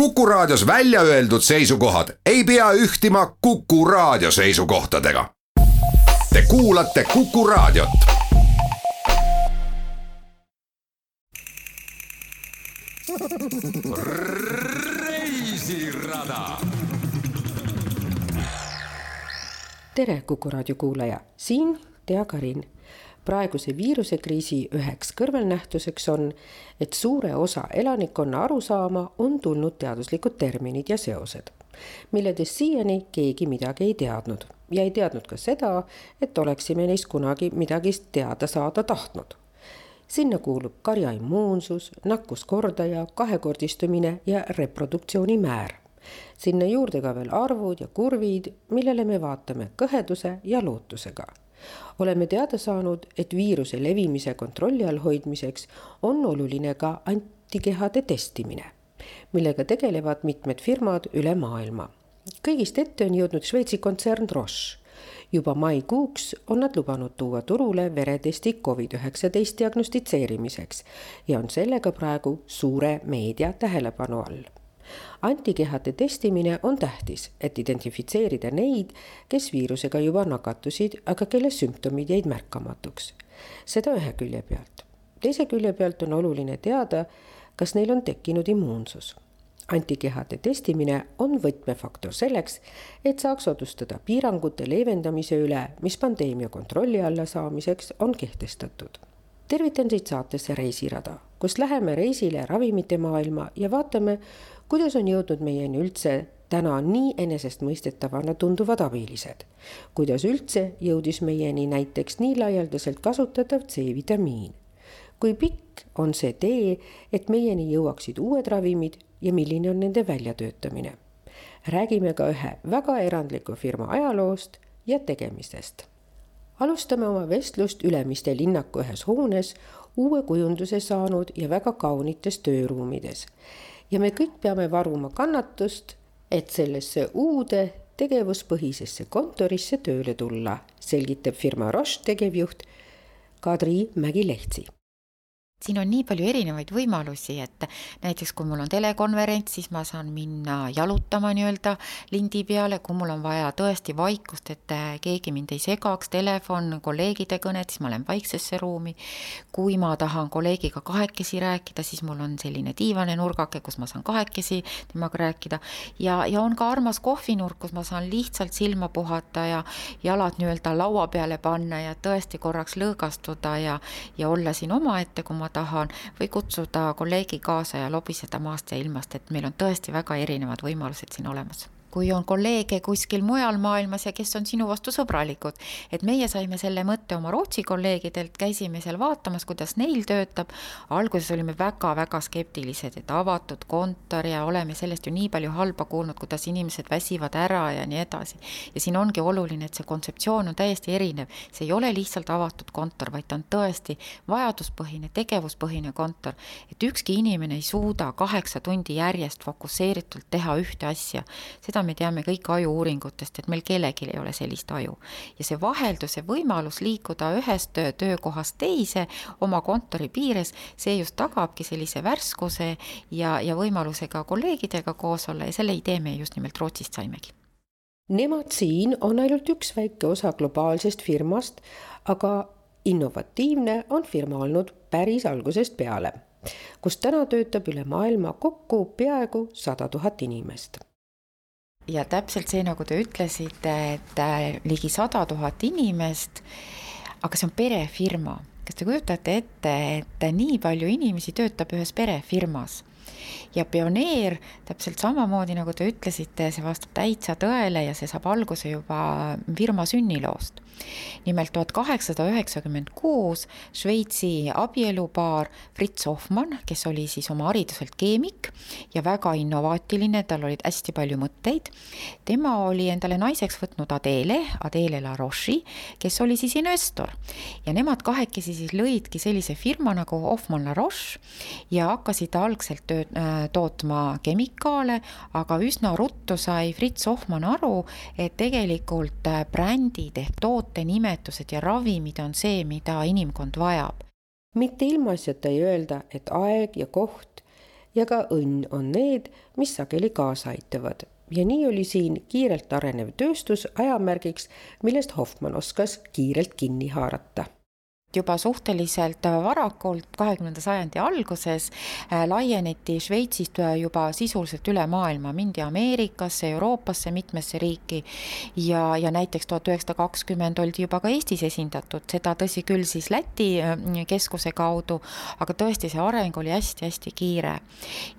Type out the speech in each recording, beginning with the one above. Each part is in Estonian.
Kuku Raadios välja öeldud seisukohad ei pea ühtima Kuku Raadio seisukohtadega. Te kuulate Kuku Raadiot. reisirada. tere, Kuku Raadio kuulaja, siin Tea Karin praeguse viirusekriisi üheks kõrvalnähtuseks on, et suure osa elanikkonna arusaama on tulnud teaduslikud terminid ja seosed, milledest siiani keegi midagi ei teadnud ja ei teadnud ka seda, et oleksime neist kunagi midagi teada saada tahtnud sinna kuulub karja immuunsus, nakkuskordaja, kahekordistumine ja reproduktsiooni määr. sinna juurde ka veel arvud ja kurvid, millele me vaatame kõheduse ja lootusega oleme teada saanud, et viiruse levimise kontrolli all hoidmiseks on oluline ka antikehade testimine, millega tegelevad mitmed firmad üle maailma. kõigist ette on jõudnud Šveitsi kontsern Roche. juba maikuuks on nad lubanud tuua turule veretesti Covid-19 diagnostitseerimiseks ja on sellega praegu suure meedia tähelepanu all antikehade testimine on tähtis, et identifitseerida neid, kes viirusega juba nakatusid, aga kelle sümptomid jäid märkamatuks. seda ühe külje pealt. teise külje pealt on oluline teada, kas neil on tekkinud immuunsus. antikehade testimine on võtmefaktor selleks, et saaks otsustada piirangute leevendamise üle, mis pandeemia kontrolli alla saamiseks on kehtestatud tervitan teid saatesse Reisirada, kus läheme reisile ravimite maailma ja vaatame, kuidas on jõudnud meieni üldse täna nii enesestmõistetavana tunduvad abilised. kuidas üldse jõudis meieni näiteks nii laialdaselt kasutatav C-vitamiin. kui pikk on see tee, et meieni jõuaksid uued ravimid ja milline on nende väljatöötamine. räägime ka ühe väga erandliku firma ajaloost ja tegemistest. alustame oma vestlust Ülemiste linnaku ühes hoones uue kujunduse saanud ja väga kaunites tööruumides ja me kõik peame varuma kannatust, et sellesse uude tegevuspõhisesse kontorisse tööle tulla, selgitab firma Roche tegevjuht Kadri Mägi-Lehtsi siin on nii palju erinevaid võimalusi, et näiteks kui mul on telekonverents, siis ma saan minna jalutama nii-öelda lindi peale, kui mul on vaja tõesti vaikust, et keegi mind ei segaks, telefon, kolleegide kõned, siis ma lähen vaiksesse ruumi. kui ma tahan kolleegiga kahekesi rääkida, siis mul on selline diivane nurgake, kus ma saan kahekesi temaga rääkida ja, ja on ka armas kohvinurk, kus ma saan lihtsalt silma puhata ja jalad nii-öelda laua peale panna ja tõesti korraks lõõgastuda ja, ja olla siin omaette, kui ma tahan või kutsuda kolleegi kaasa ja lobiseda maast ja ilmast, et meil on tõesti väga erinevad võimalused siin olemas kui on kolleege kuskil mujal maailmas ja kes on sinu vastu sõbralikud. et meie saime selle mõtte oma Rootsi kolleegidelt, käisime seal vaatamas, kuidas neil töötab. alguses olime väga-väga skeptilised, et avatud kontor ja oleme sellest ju nii palju halba kuulnud, kuidas inimesed väsivad ära ja nii edasi. ja siin ongi oluline, et see kontseptsioon on täiesti erinev, see ei ole lihtsalt avatud kontor, vaid ta on tõesti vajaduspõhine, tegevuspõhine kontor. et ükski inimene ei suuda kaheksa tundi järjest fokusseeritult teha ühte asja, seda me teame kõik aju-uuringutest, et meil kellelgi ei ole sellist aju. ja see vahelduse võimalus liikuda ühest töökohast teise oma kontori piires, see just tagabki sellise värskuse ja, ja võimaluse ka kolleegidega koos olla ja selle idee me just nimelt Rootsist saimegi. Nemad siin on ainult üks väike osa globaalsest firmast, aga innovatiivne on firma olnud päris algusest peale, kus täna töötab üle maailma kokku peaaegu sada tuhat inimest ja täpselt see, nagu te ütlesite, et äh, ligi sada tuhat inimest, aga see on perefirma. kas te kujutate ette, et nii palju inimesi töötab ühes perefirmas? Ja pioneer, täpselt samamoodi nagu te ütlesite, see vastab täitsa tõele ja see saab alguse juba firma sünniloost nimelt tuhat kaheksasada üheksakümmend kuus Šveitsi abielupaar Fritz Hoffmann, kes oli siis oma hariduselt keemik ja väga innovaatiline, tal olid hästi palju mõtteid. tema oli endale naiseks võtnud Adele, Adele La Roche'i, kes oli siis investor ja nemad kahekesi siis lõidki sellise firma nagu Hoffmann La Roche ja hakkasid algselt tööd, tootma kemikaale, aga üsna ruttu sai Fritz Hoffmann aru, et tegelikult äh, brändid ehk tootenimetused ja ravimid on see, mida inimkond vajab. mitte ilmaasjata ei öelda, et aeg ja koht ja ka õnn on need, mis sageli kaasa aitavad. ja nii oli siin kiirelt arenev tööstus ajamärgiks, millest Hoffmann oskas kiirelt kinni haarata juba suhteliselt varakult, kahekümnenda sajandi alguses äh, laieneti Šveitsist äh, juba sisuliselt üle maailma, mindi Ameerikasse, Euroopasse, mitmesse riiki ja, ja näiteks tuhat üheksasada kakskümmend oldi juba ka Eestis esindatud, seda tõsi küll siis Läti äh, keskuse kaudu, aga tõesti, see areng oli hästi-hästi kiire.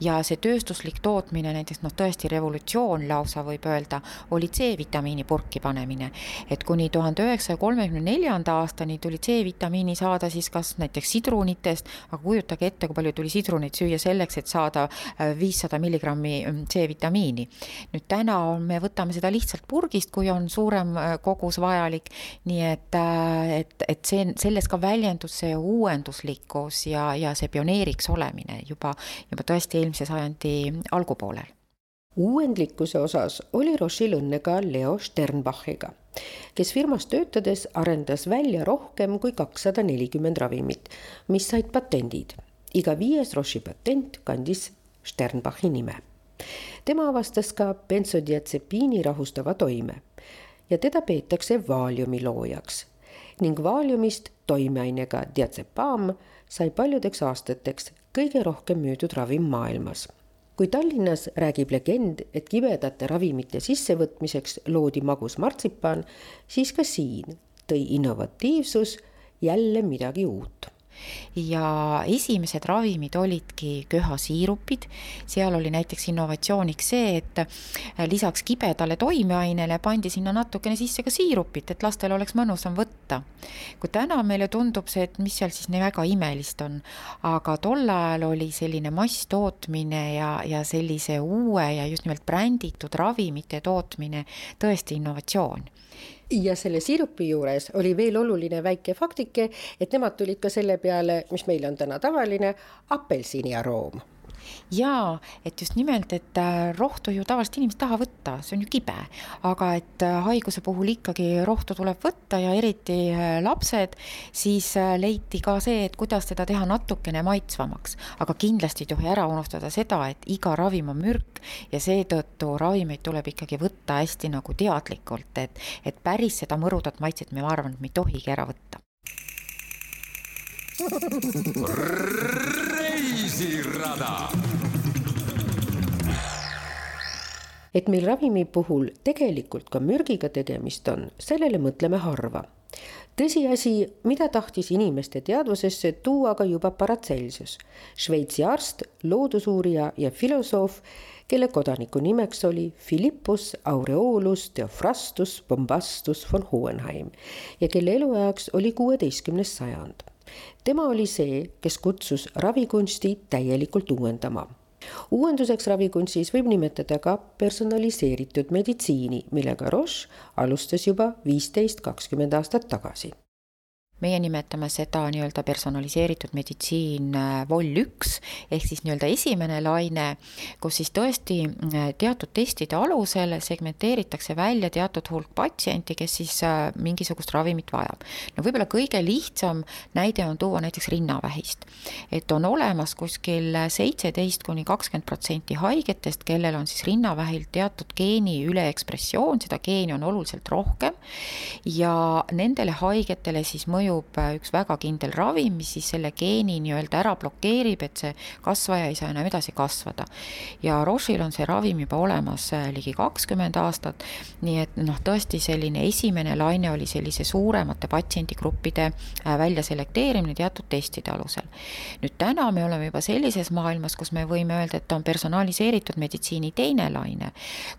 ja see tööstuslik tootmine, näiteks noh, tõesti revolutsioon lausa võib öelda, oli C-vitamiini purki panemine. et kuni tuhande üheksasaja kolmekümne neljanda aastani tuli C-vitamiini vitamiini saada siis kas näiteks sidrunitest, aga kujutage ette, kui palju tuli sidruneid süüa selleks, et saada äh, viissada milligrammi mm, C-vitamiini. nüüd täna me võtame seda lihtsalt purgist, kui on suurem äh, kogus vajalik, nii et, äh, et, et see, selles ka väljendus see uuenduslikkus ja, ja see pioneeriks olemine juba, juba tõesti eelmise sajandi algupoolel uuendlikkuse osas oli Rochil õnne ka Leo Sternbachiga kes firmas töötades arendas välja rohkem kui kakssada nelikümmend ravimit, mis said patendid. iga viies Roche'i patent kandis Sternbachi nime. tema avastas ka bensodiatsepiini rahustava toime ja teda peetakse vaaliumi loojaks ning vaaliumist toimeainega diatsepam sai paljudeks aastateks kõige rohkem müüdud ravim maailmas kui Tallinnas räägib legend, et kibedate ravimite sissevõtmiseks loodi magus martsipan, siis ka siin tõi innovatiivsus jälle midagi uut ja esimesed ravimid olidki köhasiirupid, seal oli näiteks innovatsiooniks see, et lisaks kibedale toimeainele pandi sinna natukene sisse ka siirupit, et lastel oleks mõnusam võtta. kui täna meile tundub see, et mis seal siis nii väga imelist on, aga tol ajal oli selline masstootmine ja, ja sellise uue ja just nimelt bränditud ravimite tootmine tõesti innovatsioon ja selle sirupi juures oli veel oluline väike faktike, et nemad tulid ka selle peale, mis meil on täna tavaline, apelsini aroom jaa, et just nimelt, et äh, rohtu ju tavaliselt inimesed taha võtta, see on ju kibe, aga et äh, haiguse puhul ikkagi rohtu tuleb võtta ja eriti äh, lapsed, siis leiti ka see, et kuidas teda teha natukene maitsvamaks. aga kindlasti ei tohi ära unustada seda, et iga ravim on mürk ja seetõttu ravimeid tuleb ikkagi võtta hästi nagu teadlikult, et, et päris seda mõrudat maitset me, ma arvan, et me ei tohigi ära võtta reisirada. et meil ravimi puhul tegelikult ka mürgiga tegemist on, sellele mõtleme harva. tõsiasi, mida tahtis inimeste teadvusesse tuua ka juba Paracelsus, Šveitsi arst, loodusuurija ja filosoof, kelle kodaniku nimeks oli Philippus Aureolus Theophrastus Bombastus von Hohenheim ja kelle eluajaks oli kuueteistkümnes sajand tema oli see, kes kutsus ravikunsti täielikult uuendama. Uuenduseks ravikunstis võib nimetada ka personaliseeritud meditsiini, millega Roche alustas juba viisteist, kakskümmend aastat tagasi meie nimetame seda nii-öelda personaliseeritud meditsiin äh, vol üks ehk siis nii-öelda esimene laine, kus siis tõesti äh, teatud testide alusel segmenteeritakse välja teatud hulk patsienti, kes siis äh, mingisugust ravimit vajab. no võib-olla kõige lihtsam näide on tuua näiteks rinnavähist. et on olemas kuskil seitseteist kuni kakskümmend protsenti haigetest, kellel on siis rinnavähil teatud geeni üleekspressioon, seda geeni on oluliselt rohkem ja nendele haigetele siis mõjub mõjub äh, üks väga kindel ravim, mis siis selle geeni nii-öelda ära blokeerib, et see kasvaja ei saa enam edasi kasvada. ja Roche'il on see ravim juba olemas äh, ligi kakskümmend aastat, nii et noh, tõesti selline esimene laine oli sellise suuremate patsiendigruppide äh, väljaselekteerimine teatud testide alusel. nüüd täna me oleme juba sellises maailmas, kus me võime öelda, et on personaliseeritud meditsiini teine laine,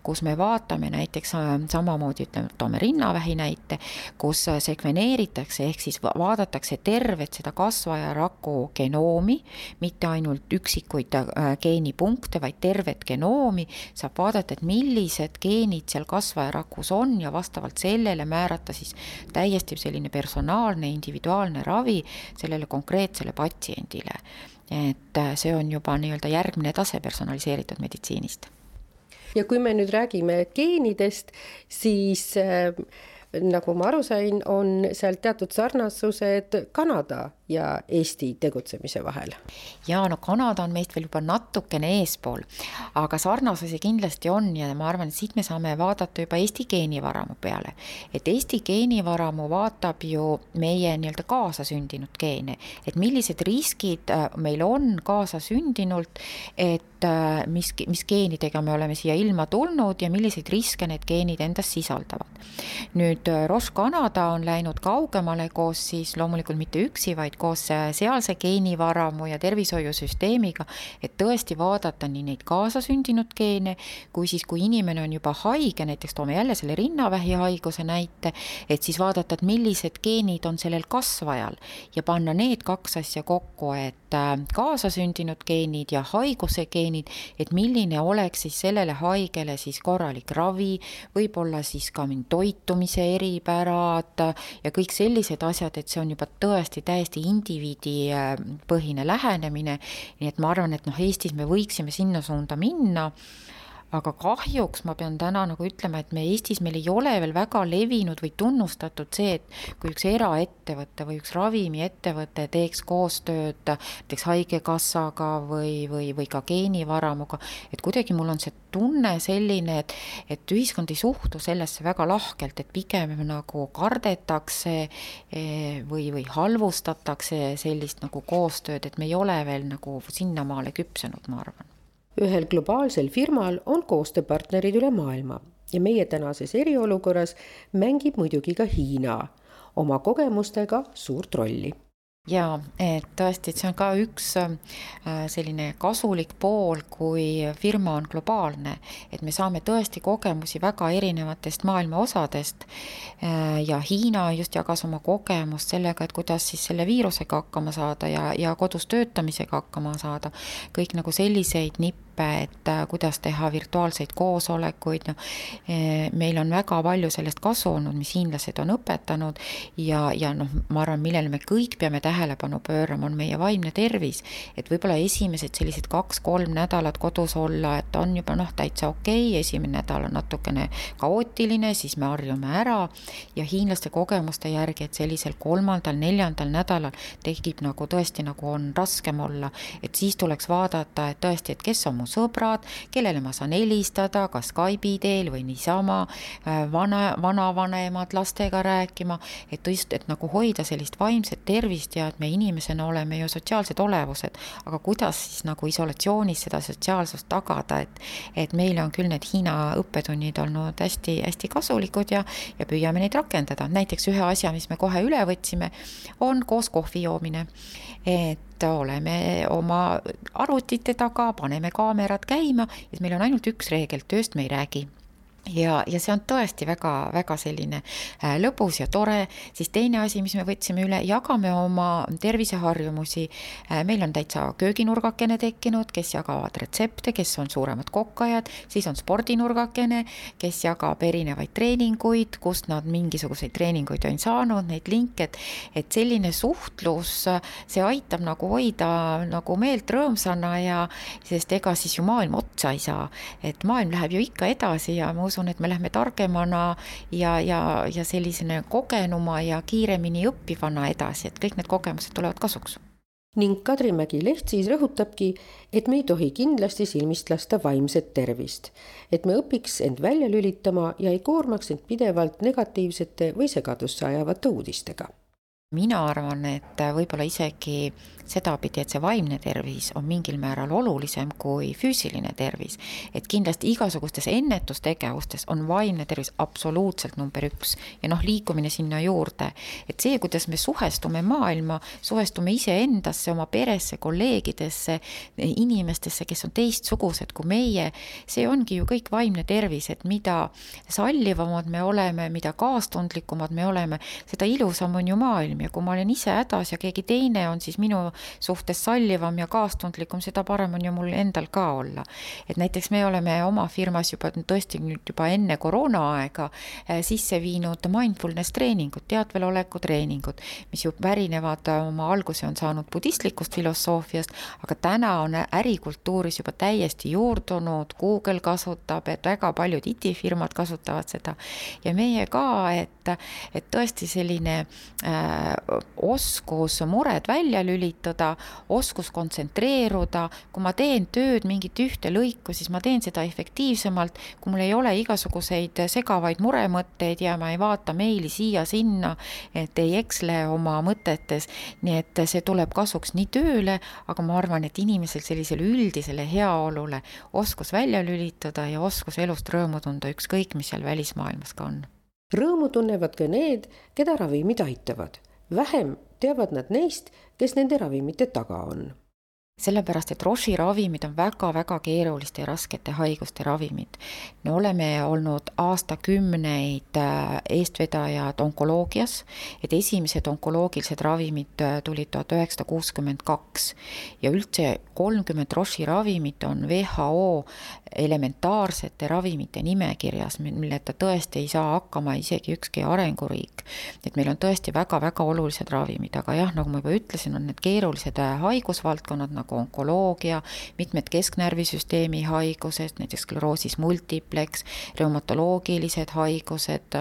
kus me vaatame näiteks samamoodi, ütleme, toome rinnavähi näite, kus sekveneeritakse ehk siis siis vaadatakse tervet seda kasvajaraku genoomi, mitte ainult üksikuid äh, geenipunkte, vaid tervet genoomi, saab vaadata, et millised geenid seal kasvajarakus on ja vastavalt sellele määrata siis täiesti selline personaalne, individuaalne ravi sellele konkreetsele patsiendile. et äh, see on juba nii-öelda järgmine tase personaliseeritud meditsiinist ja kui me nüüd räägime geenidest, siis äh, nagu ma aru sain, on seal teatud sarnasused Kanada ja Eesti tegutsemise vahel. ja no Kanada on meist veel juba natukene eespool, aga sarnasusi kindlasti on ja ma arvan, et siit me saame vaadata juba Eesti geenivaramu peale. et Eesti geenivaramu vaatab ju meie nii-öelda kaasasündinud geene, et millised riskid äh, meil on kaasasündinult, et äh, mis, mis geenidega me oleme siia ilma tulnud ja milliseid riske need geenid endas sisaldavad. nüüd äh, Roche Kanada on läinud kaugemale koos siis loomulikult mitte üksi, vaid koos sealse geenivaramu ja tervishoiusüsteemiga, et tõesti vaadata nii neid kaasasündinud geene, kui siis, kui inimene on juba haige, näiteks toome jälle selle rinnavähihaiguse näite, et siis vaadata, et millised geenid on sellel kasvajal ja panna need kaks asja kokku, et äh, kaasasündinud geenid ja haiguse geenid, et milline oleks siis sellele haigele siis korralik ravi, võib-olla siis ka mingi toitumise eripärad ja kõik sellised asjad, et see on juba tõesti täiesti indiviidipõhine lähenemine, nii et ma arvan, et noh, Eestis me võiksime sinna suunda minna aga kahjuks ma pean täna nagu ütlema, et me Eestis, meil ei ole veel väga levinud või tunnustatud see, et kui üks eraettevõte või üks ravimiettevõte teeks koostööd näiteks Haigekassaga või, või, või ka geenivaramuga, et kuidagi mul on see tunne selline, et, et ühiskond ei suhtu sellesse väga lahkelt, et pigem nagu kardetakse eh, või, või halvustatakse sellist nagu koostööd, et me ei ole veel nagu sinnamaale küpsenud, ma arvan ühel globaalsel firmal on koostööpartnerid üle maailma ja meie tänases eriolukorras mängib muidugi ka Hiina oma kogemustega suurt rolli jaa, et tõesti, et see on ka üks äh, selline kasulik pool, kui firma on globaalne, et me saame tõesti kogemusi väga erinevatest maailma osadest. Äh, ja Hiina just jagas oma kogemust sellega, et kuidas siis selle viirusega hakkama saada ja, ja kodus töötamisega hakkama saada. kõik nagu selliseid nippe õpe, et äh, kuidas teha virtuaalseid koosolekuid, noh, eh, meil on väga palju sellest kasu olnud, mis hiinlased on õpetanud ja, ja noh, ma arvan, millele me kõik peame tähelepanu pöörama, on meie vaimne tervis. et võib-olla esimesed sellised kaks-kolm nädalat kodus olla, et on juba noh, täitsa okei okay,, esimene nädal on natukene kaootiline, siis me harjume ära ja hiinlaste kogemuste järgi, et sellisel kolmandal-neljandal nädalal tekib nagu tõesti nagu on raskem olla, et siis tuleks vaadata, et tõesti, et kes on mu sõbrad, kellele ma saan helistada, kas Skype'i teel või niisama, äh, vana, vanavanemad lastega rääkima, et just, et nagu hoida sellist vaimset tervist ja et me inimesena oleme ju sotsiaalsed olevused, aga kuidas siis nagu isolatsioonis seda sotsiaalsust tagada, et et meile on küll need Hiina õppetunnid olnud hästi-hästi kasulikud ja, ja püüame neid rakendada, näiteks ühe asja, mis me kohe üle võtsime, on koos kohvi joomine. et oleme oma arvutite taga, paneme kaamerad käima ja meil on ainult üks reegel, tööst me ei räägi ja, ja see on tõesti väga-väga selline äh, lõbus ja tore, siis teine asi, mis me võtsime üle, jagame oma terviseharjumusi. Äh, meil on täitsa kööginurgakene tekkinud, kes jagavad retsepte, kes on suuremad kokkajad, siis on spordinurgakene, kes jagab erinevaid treeninguid, kust nad mingisuguseid treeninguid on saanud, neid linke, et, et selline suhtlus, see aitab nagu hoida nagu meelt rõõmsana ja sest ega siis ju maailm otsa ei saa, et maailm läheb ju ikka edasi ja ma usun, et me lähme targemana ja, ja, ja sellisena kogenuma ja kiiremini õppivana edasi, et kõik need kogemused tulevad kasuks ning Kadrimägi Leht siis rõhutabki, et me ei tohi kindlasti silmist lasta vaimset tervist. et me õpiks end välja lülitama ja ei koormaks end pidevalt negatiivsete või segadusse ajavate uudistega. mina arvan, et võib-olla isegi sedapidi, et see vaimne tervis on mingil määral olulisem kui füüsiline tervis. et kindlasti igasugustes ennetustegevustes on vaimne tervis absoluutselt number üks. Ja noh, liikumine sinna juurde, et see, kuidas me suhestume maailma, suhestume iseendasse, oma peresse, kolleegidesse, inimestesse, kes on teistsugused kui meie, see ongi ju kõik vaimne tervis, et mida sallivamad me oleme, mida kaastundlikumad me oleme, seda ilusam on ju maailm. Ja kui ma olen ise hädas ja keegi teine on siis minu suhtes sallivam ja kaastundlikum, seda parem on ju mul endal ka olla. et näiteks me oleme oma firmas juba tõesti nüüd juba enne koroonaaega äh, sisse viinud mindfulness treeningud, teadveloleku treeningud, mis ju pärinevad, äh, oma alguse on saanud budistlikust filosoofiast, aga täna on ärikultuuris juba täiesti juurdunud, Google kasutab, et väga paljud IT-firmad kasutavad seda ja meie ka, et, et tõesti selline äh, oskus mured välja lülitada, oskus kontsentreeruda, kui ma teen tööd mingit ühte lõiku, siis ma teen seda efektiivsemalt, kui mul ei ole igasuguseid segavaid muremõtteid ja ma ei vaata meili siia-sinna, et ei eksle oma mõtetes, nii et see tuleb kasuks nii tööle, aga ma arvan, et inimesel sellisele üldisele heaolule oskus välja lülitada ja oskus elust rõõmu tunda, ükskõik mis seal välismaailmas ka on. Rõõmu tunnevad ka need, keda ravimid aitavad. vähem teavad nad neist, kes nende ravimite taga on sellepärast, et Roche'i ravimid on väga-väga keeruliste ja raskete haiguste ravimid. me oleme olnud aastakümneid äh, eestvedajad onkoloogias, et esimesed onkoloogilised ravimid äh, tulid tuhat üheksasada kuuskümmend kaks ja üldse kolmkümmend Roche'i ravimit on WHO elementaarsete ravimite nimekirjas, milleta tõesti ei saa hakkama isegi ükski arenguriik. et meil on tõesti väga-väga olulised ravimid, aga jah, nagu ma juba ütlesin, on need keerulised äh, haigusvaldkonnad nagu nagu onkoloogia, mitmed kesknärvisüsteemi haigused, näiteks skleroosis multiplex, reumatoloogilised haigused,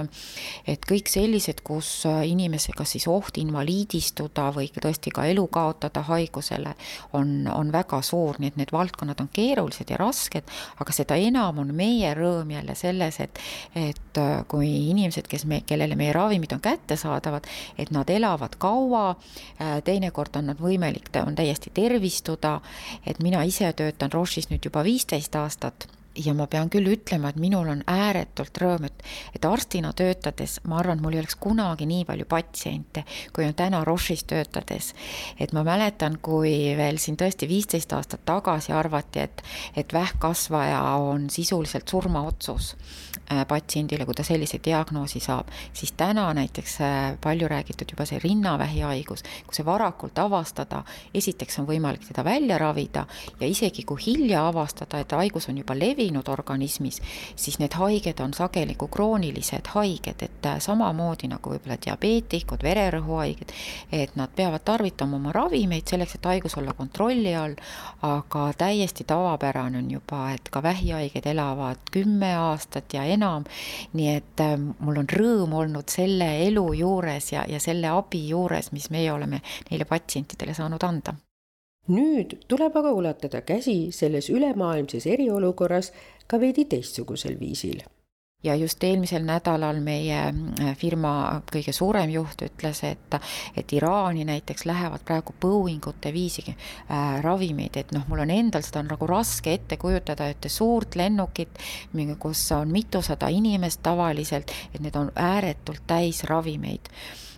et kõik sellised, kus inimese kas siis oht invaliidistuda või tõesti ka elu kaotada haigusele on, on väga suur, nii et need valdkonnad on keerulised ja rasked, aga seda enam on meie rõõm jälle selles, et, et kui inimesed, kes me, kellele meie ravimid on kättesaadavad, et nad elavad kaua, teinekord on nad võimelik, on täiesti tervistuda, seda, et mina ise töötan Roche'is nüüd juba viisteist aastat ja ma pean küll ütlema, et minul on ääretult rõõm, et, et arstina töötades ma arvan, et mul ei oleks kunagi nii palju patsiente, kui on täna Roche'is töötades. et ma mäletan, kui veel siin tõesti viisteist aastat tagasi arvati, et, et vähkkasvaja on sisuliselt surmaotsus Äh, patsiendile, kui ta sellise diagnoosi saab, siis täna näiteks äh, palju räägitud juba see rinnavähihaigus, kui see varakult avastada, esiteks on võimalik teda välja ravida ja isegi kui hilja avastada, et haigus on juba levinud organismis, siis need haiged on sageli kui kroonilised haiged, et äh, samamoodi nagu võib-olla diabeetikud, vererõhuhaiged, et nad peavad tarvitama oma ravimeid selleks, et haigus olla kontrolli all, aga täiesti tavapärane on juba, et ka vähihaiged elavad kümme aastat ja enam, enam. nii et äh, mul on rõõm olnud selle elu juures ja, ja selle abi juures, mis meie oleme neile patsientidele saanud anda nüüd tuleb aga ulatada käsi selles ülemaailmses eriolukorras ka veidi teistsugusel viisil ja just eelmisel nädalal meie äh, firma kõige suurem juht ütles, et, et Iraani näiteks lähevad praegu Boeingute viisi äh, ravimeid, et noh, mul on endal seda on nagu raske ette kujutada, ühte suurt lennukit, kus on mitusada inimest tavaliselt, et need on ääretult täis ravimeid.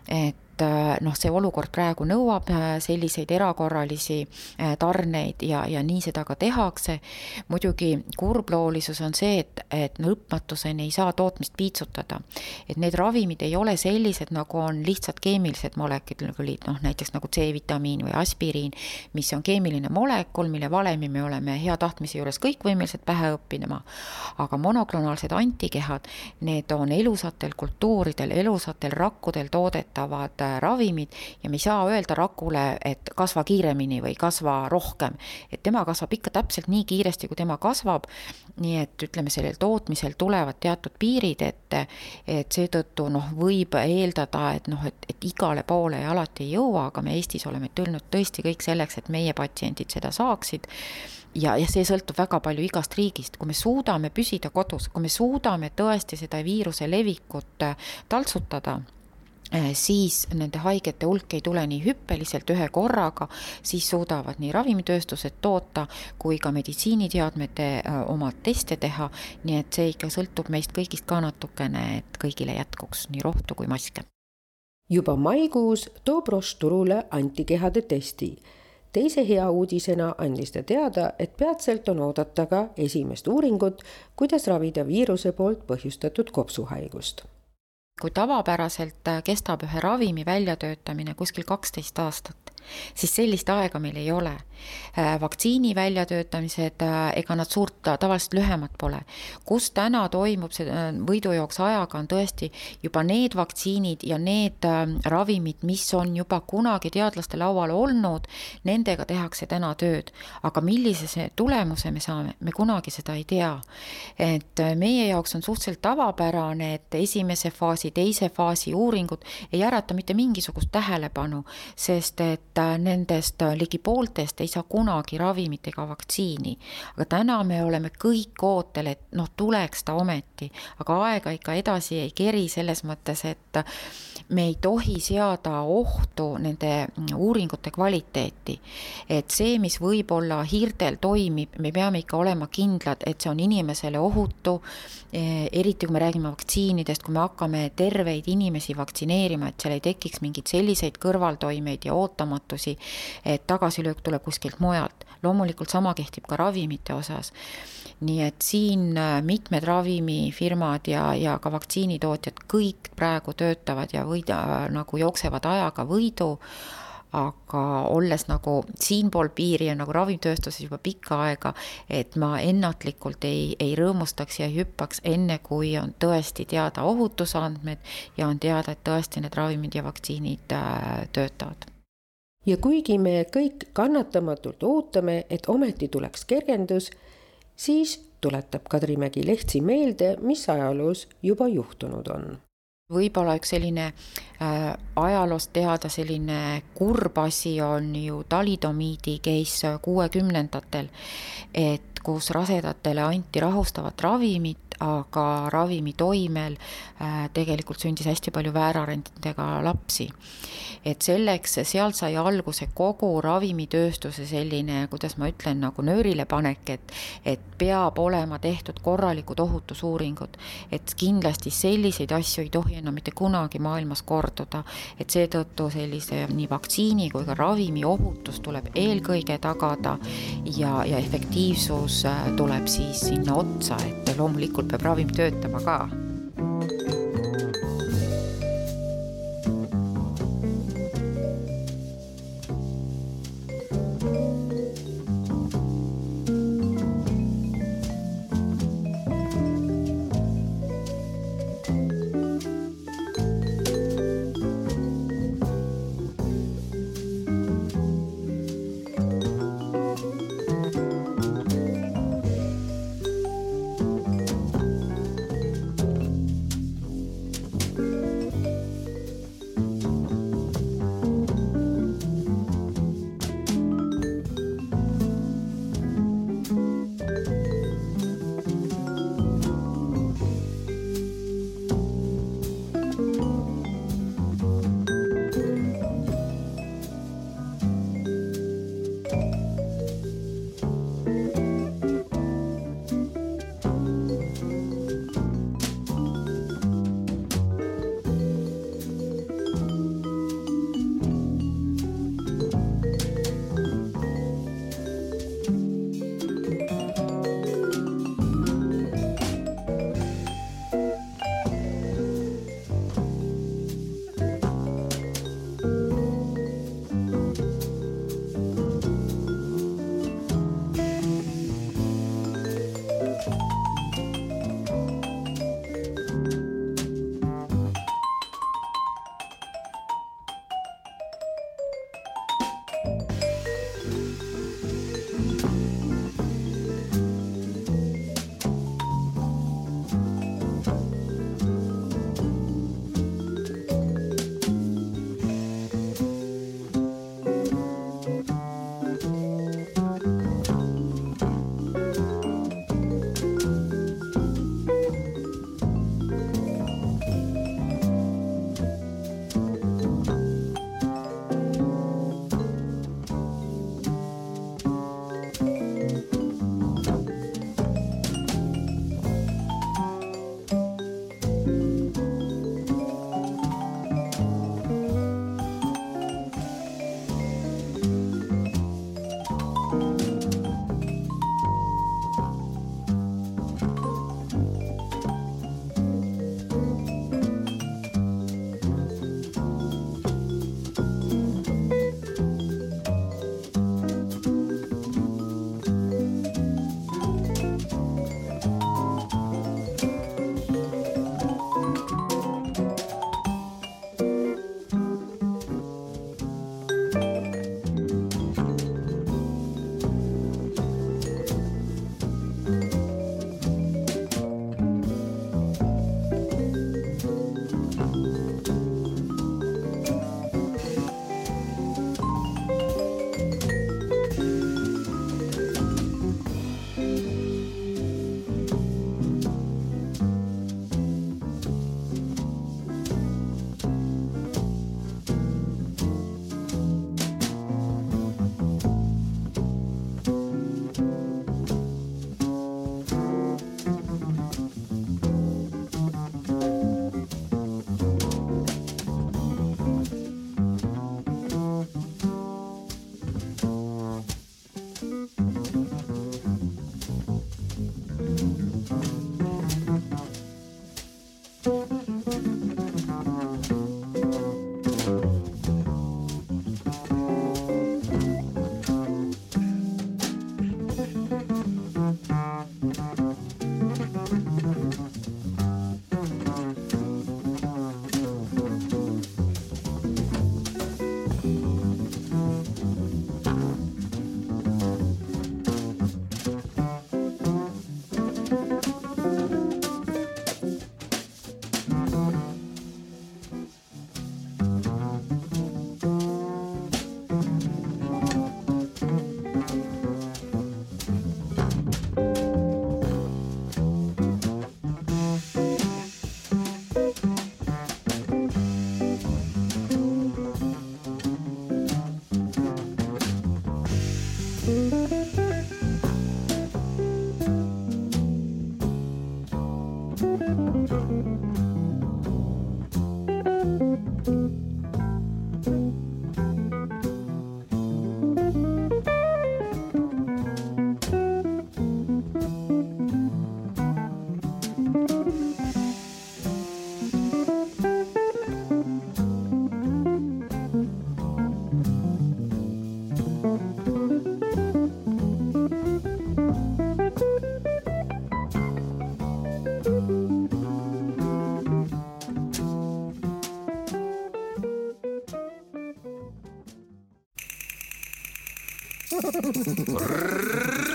et et äh, noh, see olukord praegu nõuab äh, selliseid erakorralisi äh, tarneid ja, ja nii seda ka tehakse. muidugi kurbloolisus on see, et, et lõpmatuseni ei saa tootmist piitsutada. et need ravimid ei ole sellised, nagu on lihtsalt keemilised molekulid, noh näiteks nagu C-vitamiin või aspiriin, mis on keemiline molekul, mille valemi me oleme hea tahtmise juures kõik võimelised pähe õppima. aga monoklonaalsed antikehad, need on elusatel kultuuridel, elusatel rakkudel toodetavad ravimid ja me ei saa öelda rakule, et kasva kiiremini või kasva rohkem. et tema kasvab ikka täpselt nii kiiresti, kui tema kasvab. nii et ütleme, sellel tootmisel tulevad teatud piirid ette, et seetõttu noh, võib eeldada, et noh, et, et igale poole ja alati ei jõua, aga me Eestis oleme tulnud tõesti kõik selleks, et meie patsiendid seda saaksid ja, ja see sõltub väga palju igast riigist, kui me suudame püsida kodus, kui me suudame tõesti seda viiruse levikut taltsutada Äh, siis nende haigete hulk ei tule nii hüppeliselt ühe korraga, siis suudavad nii ravimitööstused toota kui ka meditsiiniteadmete äh, omad teste teha, nii et see ikka sõltub meist kõigist ka natukene, et kõigile jätkuks nii rohtu kui maske. juba maikuus toob Roche turule antikehade testi. teise hea uudisena andis ta teada, et peatselt on oodata ka esimest uuringut, kuidas ravida viiruse poolt põhjustatud kopsuhaigust kui tavapäraselt kestab ühe ravimi väljatöötamine kuskil kaksteist aastat, siis sellist aega meil ei ole. Äh, vaktsiini väljatöötamised, äh, ega nad suurt tavaliselt lühemad pole. kus täna toimub see äh, võidujooks ajaga, on tõesti juba need vaktsiinid ja need ravimid, mis on juba kunagi teadlaste laual olnud, nendega tehakse täna tööd. aga millise tulemuse me saame, me kunagi seda ei tea. et meie jaoks on suhteliselt tavapärane, et esimese faasi, teise faasi uuringud ei ärata mitte mingisugust tähelepanu, sest et nendest ligi pooltest ei saa kunagi ravimit ega vaktsiini. aga täna me oleme kõik ootel, et noh, tuleks ta ometi, aga aega ikka edasi ei keri selles mõttes, et me ei tohi seada ohtu nende uuringute kvaliteeti. et see, mis võib-olla hiirtel toimib, me peame ikka olema kindlad, et see on inimesele ohutu, eriti kui me räägime vaktsiinidest, kui me hakkame terveid inimesi vaktsineerima, et seal ei tekiks mingeid selliseid kõrvaltoimeid ja ootamatusi, et tagasilöök tuleb kuskilt mujalt. loomulikult sama kehtib ka ravimite osas nii et siin äh, mitmed ravimifirmad ja, ja ka vaktsiinitootjad kõik praegu töötavad ja võida, nagu jooksevad ajaga võidu, aga olles nagu siinpool piiri ja nagu ravimitööstuses juba pikka aega, et ma ennatlikult ei, ei rõõmustaks ja ei hüppaks enne, kui on tõesti teada ohutusandmed ja on teada, et tõesti need ravimid ja vaktsiinid äh, töötavad. Ja kuigi me kõik kannatamatult ootame, et ometi tuleks kergendus, siis tuletab Kadrimägi Lehtsi meelde, mis ajaloos juba juhtunud on võib-olla üks selline äh, ajaloost teada selline kurb asi on ju talidomiidi case kuuekümnendatel, et kus rasedatele anti rahustavat ravimit, aga ravimi toimel äh, tegelikult sündis hästi palju väärarenditega lapsi et selleks, sealt sai alguse kogu ravimitööstuse selline, kuidas ma ütlen, nagu nöörilepanek, et et peab olema tehtud korralikud ohutusuuringud. et kindlasti selliseid asju ei tohi enam mitte kunagi maailmas korduda, et seetõttu sellise nii vaktsiini kui ka ravimi ohutus tuleb eelkõige tagada ja, ja efektiivsus äh, tuleb siis sinna otsa, et loomulikult peab ravim töötama ka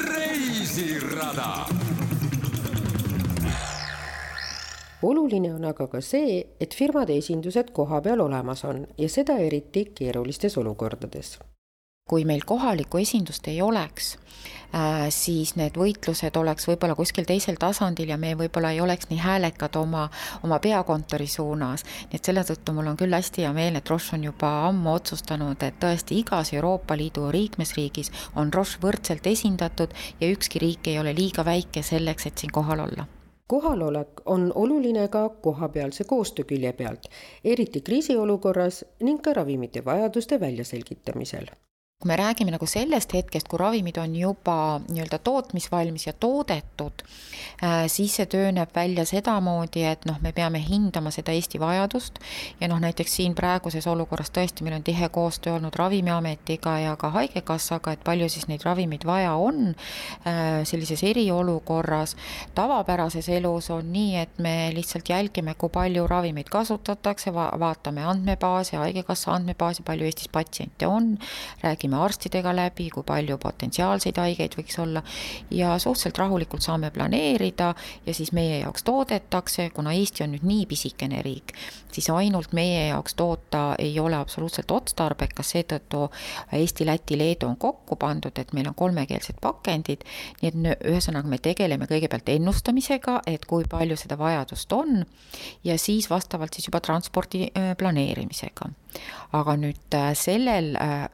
reisirada. oluline on aga ka see, et firmade esindused kohapeal olemas on ja seda eriti keerulistes olukordades kui meil kohalikku esindust ei oleks, äh, siis need võitlused oleks võib-olla kuskil teisel tasandil ja me võib-olla ei oleks nii häälekad oma, oma peakontori suunas. nii et selle tõttu mul on küll hästi hea meel, et Roche on juba ammu otsustanud, et tõesti igas Euroopa Liidu liikmesriigis on Roche võrdselt esindatud ja ükski riik ei ole liiga väike selleks, et siin kohal olla kohalolek on oluline ka kohapealse koostöö külje pealt, eriti kriisiolukorras ning ka ravimite vajaduste väljaselgitamisel kui me räägime nagu sellest hetkest, kui ravimid on juba nii-öelda tootmisvalmis ja toodetud, äh, siis see töö näeb välja sedamoodi, et noh, me peame hindama seda Eesti vajadust ja noh, näiteks siin praeguses olukorras tõesti meil on tihe koostöö olnud Ravimiametiga ja ka Haigekassaga, et palju siis neid ravimeid vaja on äh, sellises eriolukorras. tavapärases elus on nii, et me lihtsalt jälgime, kui palju ravimeid kasutatakse va, vaatame andmebaasi, Haigekassa andmebaasi, palju Eestis patsiente on, räägime räägime arstidega läbi, kui palju potentsiaalseid haigeid võiks olla. Ja suhteliselt rahulikult saame planeerida ja siis meie jaoks toodetakse, kuna Eesti on nüüd nii pisikene riik, siis ainult meie jaoks toota ei ole absoluutselt otstarbekas, seetõttu Eesti, Läti, Leedu on kokku pandud, et meil on kolmekeelsed pakendid, nii et ühesõnaga me tegeleme kõigepealt ennustamisega, et kui palju seda vajadust on ja siis vastavalt siis juba transpordi äh, planeerimisega aga nüüd äh, sellel äh,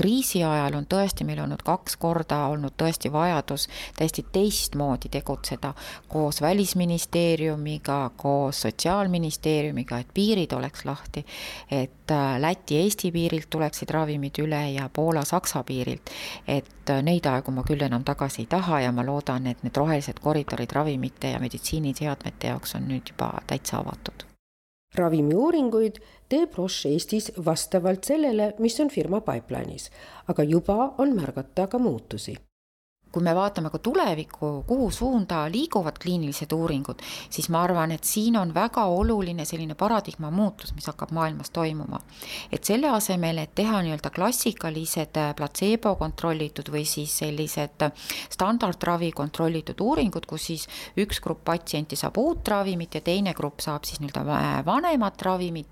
kriisi ajal on tõesti meil olnud kaks korda olnud tõesti vajadus täiesti teistmoodi tegutseda koos Välisministeeriumiga, koos Sotsiaalministeeriumiga, et piirid oleks lahti, et äh, Läti-Eesti piirilt tuleksid ravimid üle ja Poola-Saksa piirilt. et neid aegu ma küll enam tagasi ei taha ja ma loodan, et need rohelised koridorid ravimite ja meditsiiniseadmete jaoks on nüüd juba täitsa avatud ravimiuuringuid teeb Roche Eestis vastavalt sellele, mis on firma pipeline'is, aga juba on märgata ka muutusi kui me vaatame ka tulevikku, kuhu suunda liiguvad kliinilised uuringud, siis ma arvan, et siin on väga oluline selline paradigma muutus, mis hakkab maailmas toimuma. et selle asemel, et teha nii-öelda klassikalised äh, platseebo kontrollitud või siis sellised äh, standardravi kontrollitud uuringud, kus siis üks grupp patsienti saab uut ravimit ja teine grupp saab siis nii-öelda äh, vanemat ravimit.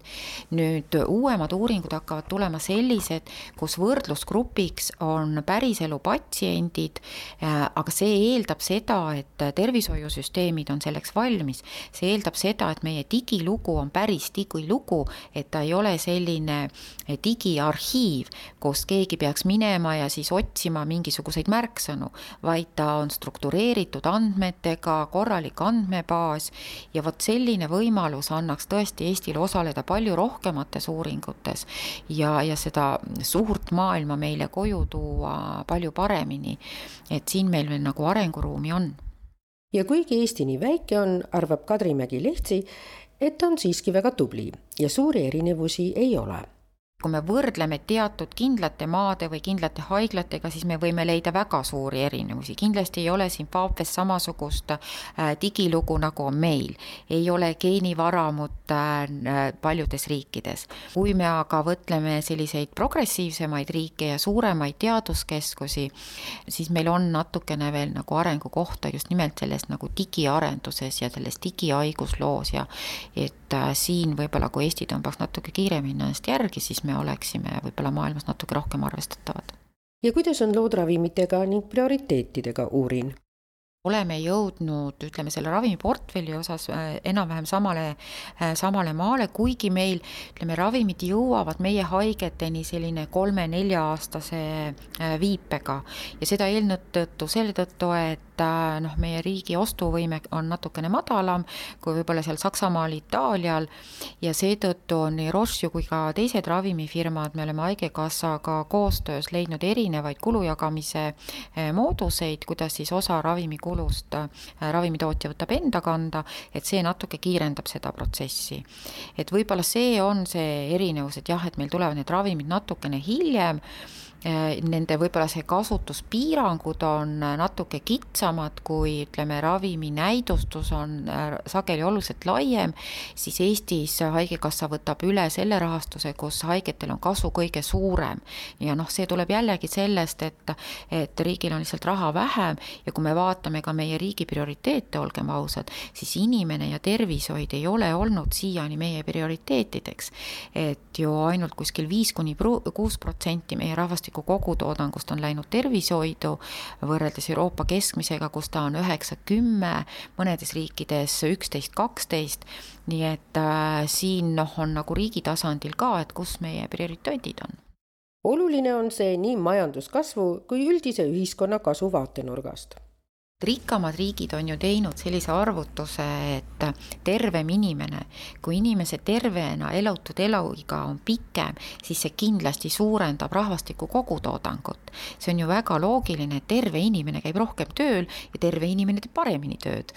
nüüd uuemad uuringud hakkavad tulema sellised, kus võrdlusgrupiks on päriselu patsiendid aga see eeldab seda, et tervishoiusüsteemid on selleks valmis. see eeldab seda, et meie digilugu on päris digilugu, et ta ei ole selline äh, digiarhiiv, kus keegi peaks minema ja siis otsima mingisuguseid märksõnu, vaid ta on struktureeritud andmetega, korralik andmebaas ja vot selline võimalus annaks tõesti Eestile osaleda palju rohkemates uuringutes ja, ja seda suurt maailma meile koju tuua palju paremini et siin meil veel nagu arenguruumi on. ja kuigi Eesti nii väike on, arvab Kadrimägi Lehtsi, et ta on siiski väga tubli ja suuri erinevusi ei ole kui me võrdleme teatud kindlate maade või kindlate haiglatega, siis me võime leida väga suuri erinevusi. kindlasti ei ole Zimbabwe's samasugust äh, digilugu, nagu on meil. ei ole geenivaramut äh, paljudes riikides. kui me aga võtleme selliseid progressiivsemaid riike ja suuremaid teaduskeskusi, siis meil on natukene veel nagu arengukohta just nimelt selles nagu digiarenduses ja selles digihaigusloos ja et äh, siin võib-olla, kui Eesti tõmbaks natuke kiiremini ennast järgi, siis me oleksime võib-olla maailmas natuke rohkem arvestatavad. ja kuidas on lood ravimitega ning prioriteetidega, uurin? Oleme jõudnud, ütleme selle ravimiportfelli osas äh, enam-vähem samale, äh, samale maale, kuigi meil ütleme, ravimid jõuavad meie haigeteni selline kolme-nelja-aastase äh, viipega. Ja seda eelnõu tõttu, selle tõttu, et noh, meie riigi ostuvõime on natukene madalam kui võib-olla seal Saksamaal, Itaalial. Ja seetõttu on nii Roche kui ka teised ravimifirmad, me oleme Haigekassaga koostöös leidnud erinevaid kulujagamise mooduseid, kuidas siis osa ravimikulu kulust äh, ravimitootja võtab enda kanda, et see natuke kiirendab seda protsessi. et võib-olla see on see erinevus, et jah, et meil tulevad need ravimid natukene hiljem nende võib-olla see kasutuspiirangud on natuke kitsamad, kui ütleme, ravimi näidustus on äh, sageli oluliselt laiem, siis Eestis Haigekassa võtab üle selle rahastuse, kus haigetel on kasu kõige suurem. ja noh, see tuleb jällegi sellest, et, et riigil on lihtsalt raha vähem ja kui me vaatame ka meie riigi prioriteete, olgem ausad, siis inimene ja tervishoid ei ole olnud siiani meie prioriteetideks. et ju ainult kuskil viis kuni kuus protsenti meie rahvastikust rahvastiku kogutoodangust on läinud tervishoidu, võrreldes Euroopa keskmisega, kus ta on üheksa, kümme, mõnedes riikides üksteist, kaksteist, nii et äh, siin noh, on nagu riigi tasandil ka, et kus meie prioriteedid on. Oluline on see nii majanduskasvu kui üldise ühiskonna kasu vaatenurgast rikkamad riigid on ju teinud sellise arvutuse, et tervem inimene, kui inimese tervena elatud eluiga on pikem, siis see kindlasti suurendab rahvastiku kogutoodangut. see on ju väga loogiline, et terve inimene käib rohkem tööl ja terve inimene teeb paremini tööd.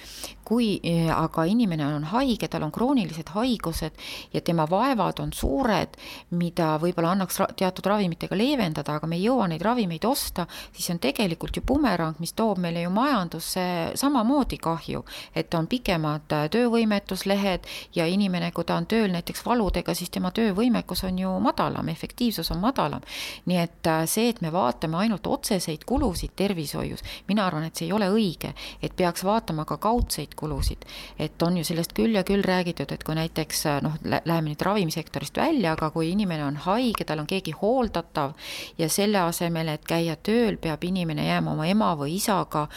kui eh, aga inimene on haige, tal on kroonilised haigused ja tema vaevad on suured, mida võib-olla annaks teatud ravimitega leevendada, aga me ei jõua neid ravimeid osta, siis on tegelikult ju bumerang, mis toob meile ju majandust majandusse samamoodi kahju, et on pikemad äh, töövõimetuslehed ja inimene, kui ta on tööl näiteks valudega, siis tema töövõimekus on ju madalam, efektiivsus on madalam. nii et äh, see, et me vaatame ainult otseseid kulusid tervishoius, mina arvan, et see ei ole õige, et peaks vaatama ka kaudseid kulusid. et on ju sellest küll ja küll räägitud, et kui näiteks äh, noh, läheme nüüd ravimisektorist välja, aga kui inimene on haige, tal on keegi hooldatav ja selle asemel, et käia tööl, peab inimene jääma oma ema või isaga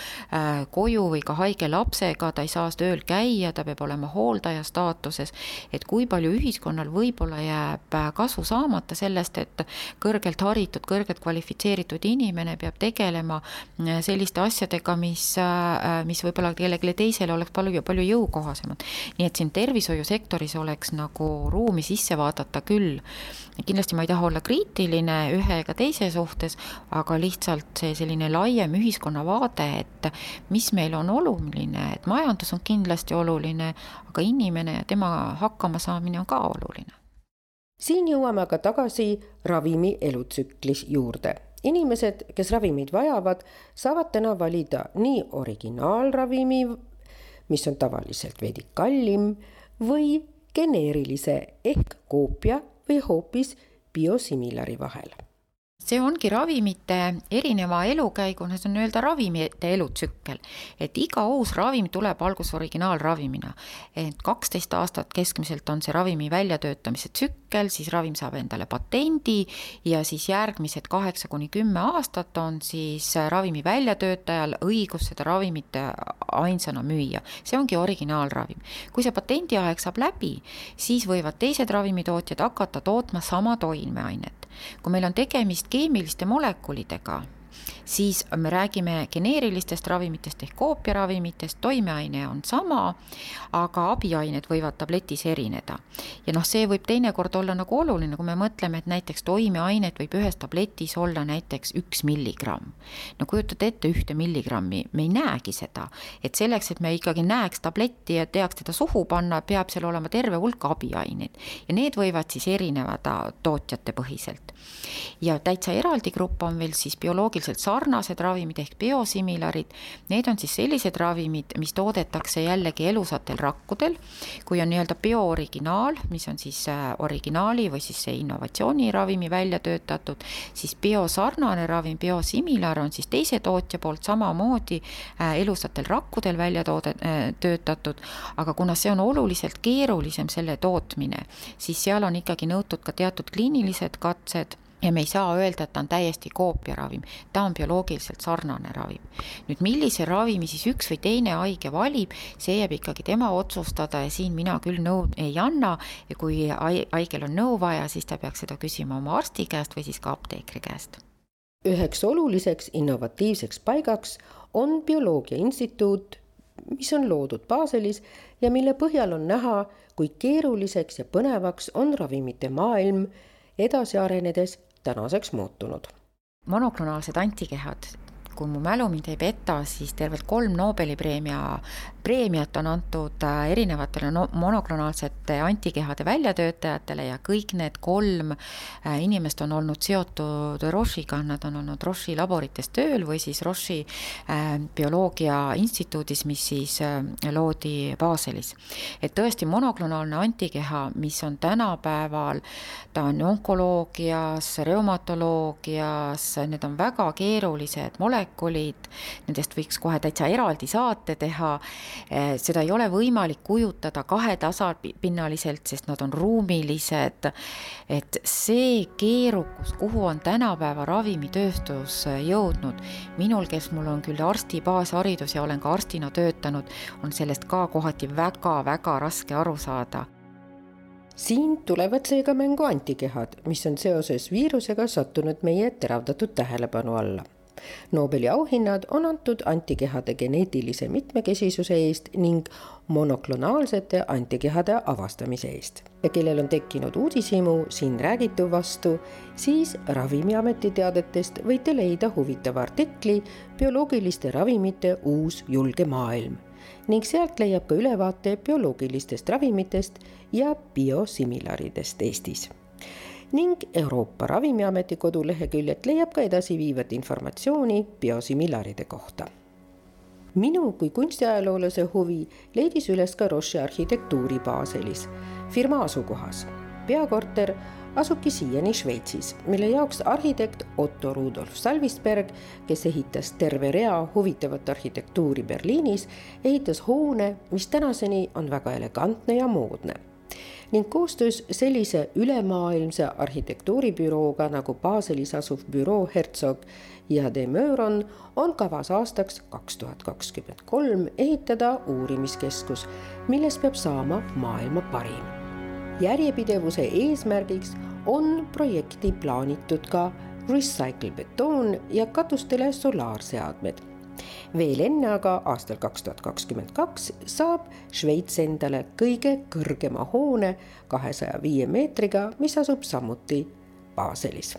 koju või ka haige lapsega, ta ei saa tööl käia, ta peab olema hooldaja staatuses, et kui palju ühiskonnal võib-olla jääb kasu saamata sellest, et kõrgelt haritud, kõrgelt kvalifitseeritud inimene peab tegelema selliste asjadega, mis, mis võib-olla kellelegi teisele oleks palju, palju jõukohasemad. nii et siin tervishoiusektoris oleks nagu ruumi sisse vaadata küll. kindlasti ma ei taha olla kriitiline ühe ega teise suhtes, aga lihtsalt see selline laiem ühiskonnavaade, et mis meil on oluline, et majandus on kindlasti oluline, aga inimene ja tema hakkamasaamine on ka oluline. siin jõuame aga tagasi ravimi elutsüklis juurde inimesed, kes ravimeid vajavad, saavad täna valida nii originaalravimi, mis on tavaliselt veidi kallim, või geneerilise ehk koopia või hoopis biosimilari vahel see ongi ravimite erineva elukäigu, see on nii-öelda ravimite elutsükkel. et iga uus ravim tuleb alguses originaalravimina. et kaksteist aastat keskmiselt on see ravimi väljatöötamise tsükkel, siis ravim saab endale patendi ja siis järgmised kaheksa kuni kümme aastat on siis ravimi väljatöötajal õigus seda ravimit ainsana müüa. see ongi originaalravim. kui see patendiaeg saab läbi, siis võivad teised ravimitootjad hakata tootma sama toimeainet kui meil on tegemist keemiliste molekulidega, siis me räägime geneerilistest ravimitest ehk koopiaravimitest, toimeaine on sama, aga abiained võivad tabletis erineda. ja noh, see võib teinekord olla nagu oluline, kui me mõtleme, et näiteks toimeainet võib ühes tabletis olla näiteks üks milligramm. no kujutate ette ühte milligrammi, me ei näegi seda, et selleks, et me ikkagi näeks tabletti ja teaks teda suhu panna, peab seal olema terve hulk abiaineid ja need võivad siis erinevada tootjate põhiselt. ja täitsa eraldi grupp on veel siis bioloogiliselt sarnased ravimid ehk biosimilarid, need on siis sellised ravimid, mis toodetakse jällegi elusatel rakkudel, kui on nii-öelda biooriginaal, mis on siis äh, originaali või siis see innovatsiooniravimi välja töötatud, siis biosarnane ravim, biosimilar on siis teise tootja poolt samamoodi äh, elusatel rakkudel välja toode, äh, töötatud, aga kuna see on oluliselt keerulisem, selle tootmine, siis seal on ikkagi nõutud ka teatud kliinilised katsed ja me ei saa öelda, et ta on täiesti koopiaravim, ta on bioloogiliselt sarnane ravim. nüüd millise ravimi siis üks või teine haige valib, see jääb ikkagi tema otsustada ja siin mina küll nõu ei anna ja kui haigel on nõu vaja, siis ta peaks seda küsima oma arsti käest või siis ka apteekri käest. üheks oluliseks innovatiivseks paigaks on Bioloogia Instituut, mis on loodud Baselis ja mille põhjal on näha, kui keeruliseks ja põnevaks on ravimite maailm edasi arenedes tänaseks muutunud. monoklonaalsed antikehad kui mu mälu mind ei peta, siis tervelt kolm Nobeli preemia, preemiat on antud äh, erinevatele no, monoklonaalsete antikehade väljatöötajatele ja kõik need kolm äh, inimest on olnud seotud Roche'iga, nad on olnud Roche'i laborites tööl või siis Roche'i äh, bioloogia instituudis, mis siis loodi Baselis. et tõesti, monoklonaalne antikeha, mis on tänapäeval, ta on onkoloogias, reumatoloogias, need on väga keerulised molekulid, molekulid, nendest võiks kohe täitsa eraldi saate teha. Eh, seda ei ole võimalik kujutada kahetasapinnaliselt, sest nad on ruumilised. et see keerukus, kuhu on tänapäeva ravimitööstus jõudnud, minul, kes mul on küll arsti baasharidus ja olen ka arstina töötanud, on sellest ka kohati väga-väga raske aru saada siin tulevad seega mängu antikehad, mis on seoses viirusega sattunud meie teravdatud tähelepanu alla Nobeli auhinnad on antud antikehade geneetilise mitmekesisuse eest ning monoklonaalsete antikehade avastamise eest. ja kellel on tekkinud uudishimu siin räägitu vastu, siis Ravimiameti teadetest võite leida huvitava artikli bioloogiliste ravimite uus julge maailm ning sealt leiab ka ülevaate bioloogilistest ravimitest ja biosimilaridest Eestis ning Euroopa Ravimiameti koduleheküljelt leiab ka edasiviivat informatsiooni biosimilaride kohta. minu kui kunstiajaloolase huvi leidis üles ka Roche arhitektuuri Baselis, firma asukohas. peakorter asubki siiani Šveitsis, mille jaoks arhitekt Otto Rudolf Salvisberg, kes ehitas terve rea huvitavat arhitektuuri Berliinis, ehitas hoone, mis tänaseni on väga elegantne ja moodne ning koostöös sellise ülemaailmse arhitektuuribürooga nagu Baselis asuv büroo Herzog ja de Meuron on kavas aastaks kaks tuhat kakskümmend kolm ehitada uurimiskeskus, millest peab saama maailma parim. järjepidevuse eesmärgiks on projekti plaanitud ka recycle betoon ja katustele solaarseadmed veel enne aga aastal kaks tuhat kakskümmend kaks saab Šveits endale kõige kõrgema hoone kahesaja viie meetriga, mis asub samuti Baselis.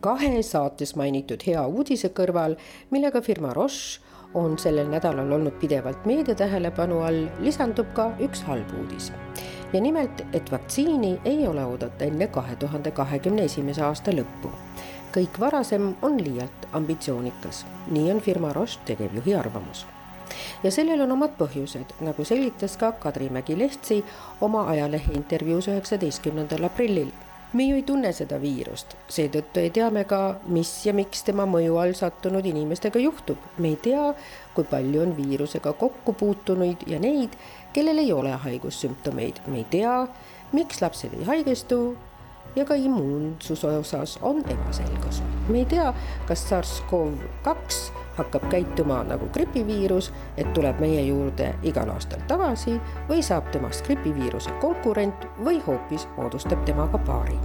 kahe saates mainitud hea uudise kõrval, millega firma Roche on sellel nädalal olnud pidevalt meedia tähelepanu all, lisandub ka üks halb uudis. ja nimelt, et vaktsiini ei ole oodata enne kahe tuhande kahekümne esimese aasta lõppu kõik varasem on liialt ambitsioonikas, nii on firma Roche tegevjuhi arvamus. ja sellel on omad põhjused, nagu selgitas ka Kadri Mägi-Lehtsi oma ajalehe intervjuus üheksateistkümnendal aprillil. me ju ei tunne seda viirust, seetõttu ei tea me ka, mis ja miks tema mõju all sattunud inimestega juhtub. me ei tea, kui palju on viirusega kokku puutunuid ja neid, kellel ei ole haigussümptomeid, me ei tea, miks lapsed ei haigestu ja ka immuunsuse osas on ebaselgus. me ei tea, kas SARS-CoV-2 hakkab käituma nagu gripiviirus, et tuleb meie juurde igal aastal tagasi või saab temast gripiviiruse konkurent või hoopis moodustab temaga paari.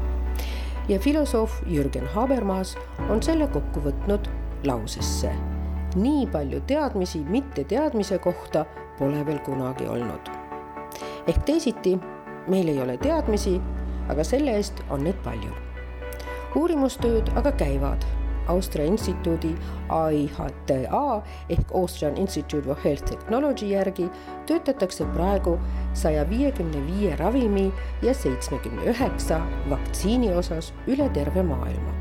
ja filosoof Jürgen Habermas on selle kokku võtnud lausesse. nii palju teadmisi mitteteadmise kohta pole veel kunagi olnud. ehk teisiti, meil ei ole teadmisi aga selle eest on neid palju. uurimustööd aga käivad Austria instituudi AIHTA ehk Austrian Institute of Health Technology järgi töötatakse praegu saja viiekümne viie ravimi ja seitsmekümne üheksa vaktsiini osas üle terve maailma,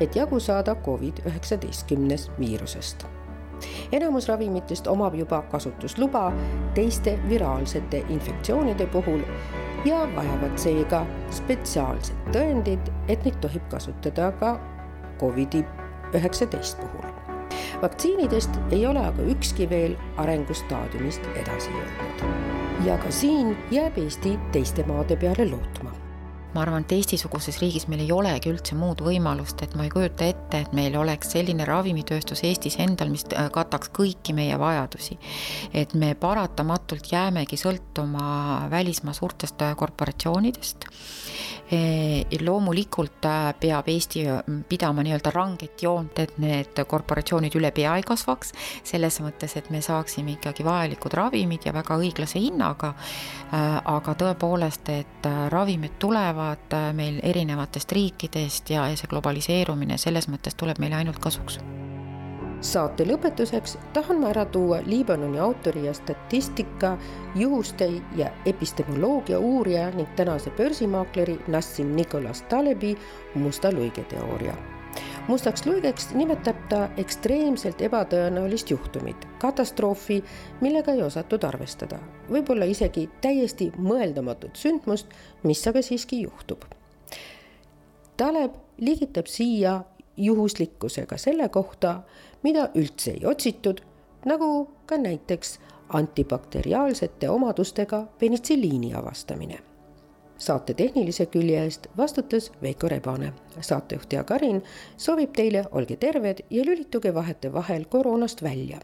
et jagu saada Covid-19 viirusest. Enamus ravimitest omab juba kasutusluba teiste viraalsete infektsioonide puhul ja vajavad seega spetsiaalset tõendit, et neid tohib kasutada ka Covidi üheksateist puhul. vaktsiinidest ei ole aga ükski veel arengustaadiumist edasi jõudnud. ja ka siin jääb Eesti teiste maade peale lootma ma arvan, et Eesti-suguses riigis meil ei olegi üldse muud võimalust, et ma ei kujuta ette, et meil oleks selline ravimitööstus Eestis endal, mis äh, kataks kõiki meie vajadusi. et me paratamatult jäämegi sõltuma välismaa suurtest äh, korporatsioonidest loomulikult äh, peab Eesti äh, pidama nii-öelda ranget joont, et need korporatsioonid üle pea ei kasvaks, selles mõttes, et me saaksime ikkagi vajalikud ravimid ja väga õiglase hinnaga. Äh, aga tõepoolest, et ravimid tulevad meil erinevatest riikidest ja see globaliseerumine selles mõttes tuleb meile ainult kasuks saate lõpetuseks tahan ma ära tuua Liibanoni autori ja statistika, juhuste ja epistemoloogia uurija ning tänase börsimaakleri Nassim Nicolas Talebi musta luige teooria. mustaks luigeks nimetab ta ekstreemselt ebatõenäolist juhtumit, katastroofi, millega ei osatud arvestada, võib-olla isegi täiesti mõeldamatut sündmust, mis aga siiski juhtub. Taleb liigitab siia juhuslikkusega selle kohta, mida üldse ei otsitud, nagu ka näiteks antibakteriaalsete omadustega penitsilliini avastamine. saate tehnilise külje eest vastutas Veiko Rebane. saatejuht Jaak Arin soovib teile, olge terved ja lülituge vahetevahel koroonast välja.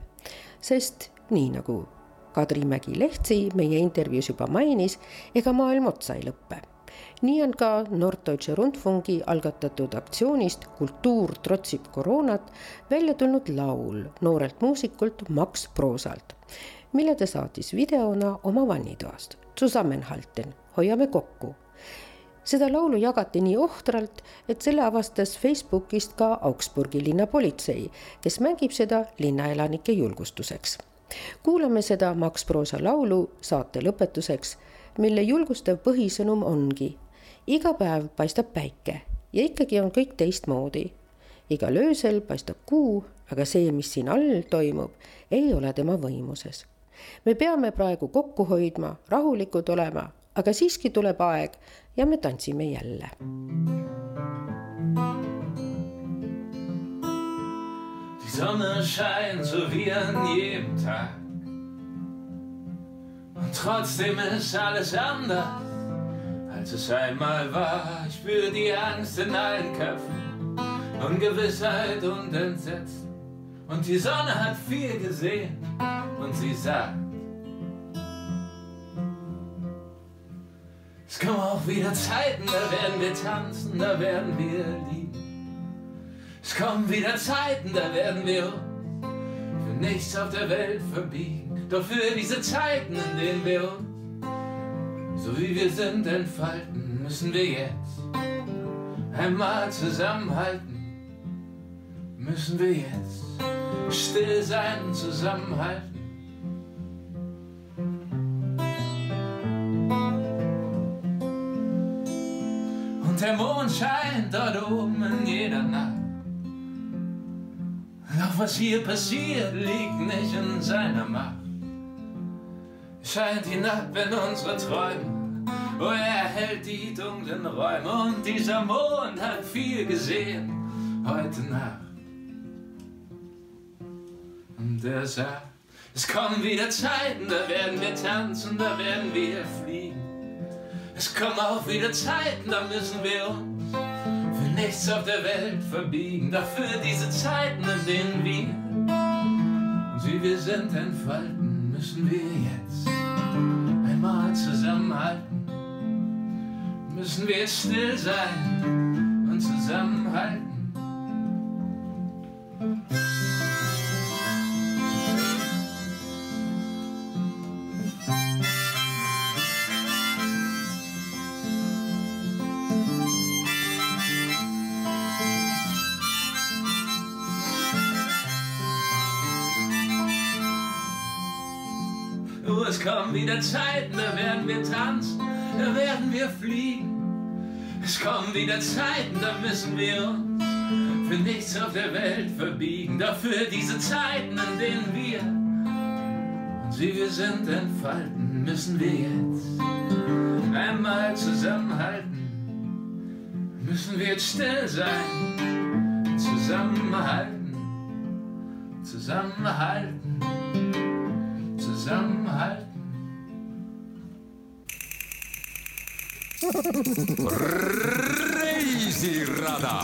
sest nii nagu Kadri Mägi-Lehtsi meie intervjuus juba mainis, ega maailm otsa ei lõppe nii on ka Norddeutsche Rundfungi algatatud aktsioonist Kultuur trotsib koroonat välja tulnud laul noorelt muusikult Max Proosalt, mille ta saatis videona oma vannitoast. Zusammenhalten, hoiame kokku seda laulu jagati nii ohtralt, et selle avastas Facebookist ka Augsburgi linnapolitsei, kes mängib seda linnaelanike julgustuseks. kuulame seda Max Proosa laulu saate lõpetuseks, mille julgustav põhisõnum ongi iga päev paistab päike ja ikkagi on kõik teistmoodi. igal öösel paistab kuu, aga see, mis siin all toimub, ei ole tema võimuses. me peame praegu kokku hoidma, rahulikud olema, aga siiski tuleb aeg ja me tantsime jälle. Die Sonne scheint so wie an jedem Tag. Und trotzdem ist alles anders. als es einmal war. Ich spür die Angst in allen Köpfen, Ungewissheit und Entsetzen. Und die Sonne hat viel gesehen und sie sagt, es kommen auch wieder Zeiten, da werden wir tanzen, da werden wir lieben. Es kommen wieder Zeiten, da werden wir uns für nichts auf der Welt verbiegen. Doch für diese Zeiten, in denen wir uns so wie wir sind, entfalten, müssen wir jetzt einmal zusammenhalten. Müssen wir jetzt still sein und zusammenhalten. Und der Mond scheint dort oben in jeder Nacht. Doch was hier passiert, liegt nicht in seiner Macht scheint hinab in unsere Träume. Oh, er hält die dunklen Räume und dieser Mond hat viel gesehen heute Nacht. Und er sagt, es kommen wieder Zeiten, da werden wir tanzen, da werden wir fliegen. Es kommen auch wieder Zeiten, da müssen wir uns für nichts auf der Welt verbiegen. Dafür diese Zeiten, in denen wir uns wie wir sind entfalten, müssen wir jetzt einmal zusammenhalten, müssen wir still sein und zusammenhalten. Wieder Zeiten, da werden wir tanzen, da werden wir fliegen. Es kommen wieder Zeiten, da müssen wir uns für nichts auf der Welt verbiegen. Dafür diese Zeiten, in denen wir uns wie wir sind entfalten, müssen wir jetzt einmal zusammenhalten. Müssen wir jetzt still sein, zusammenhalten, zusammenhalten, zusammenhalten. Reisirada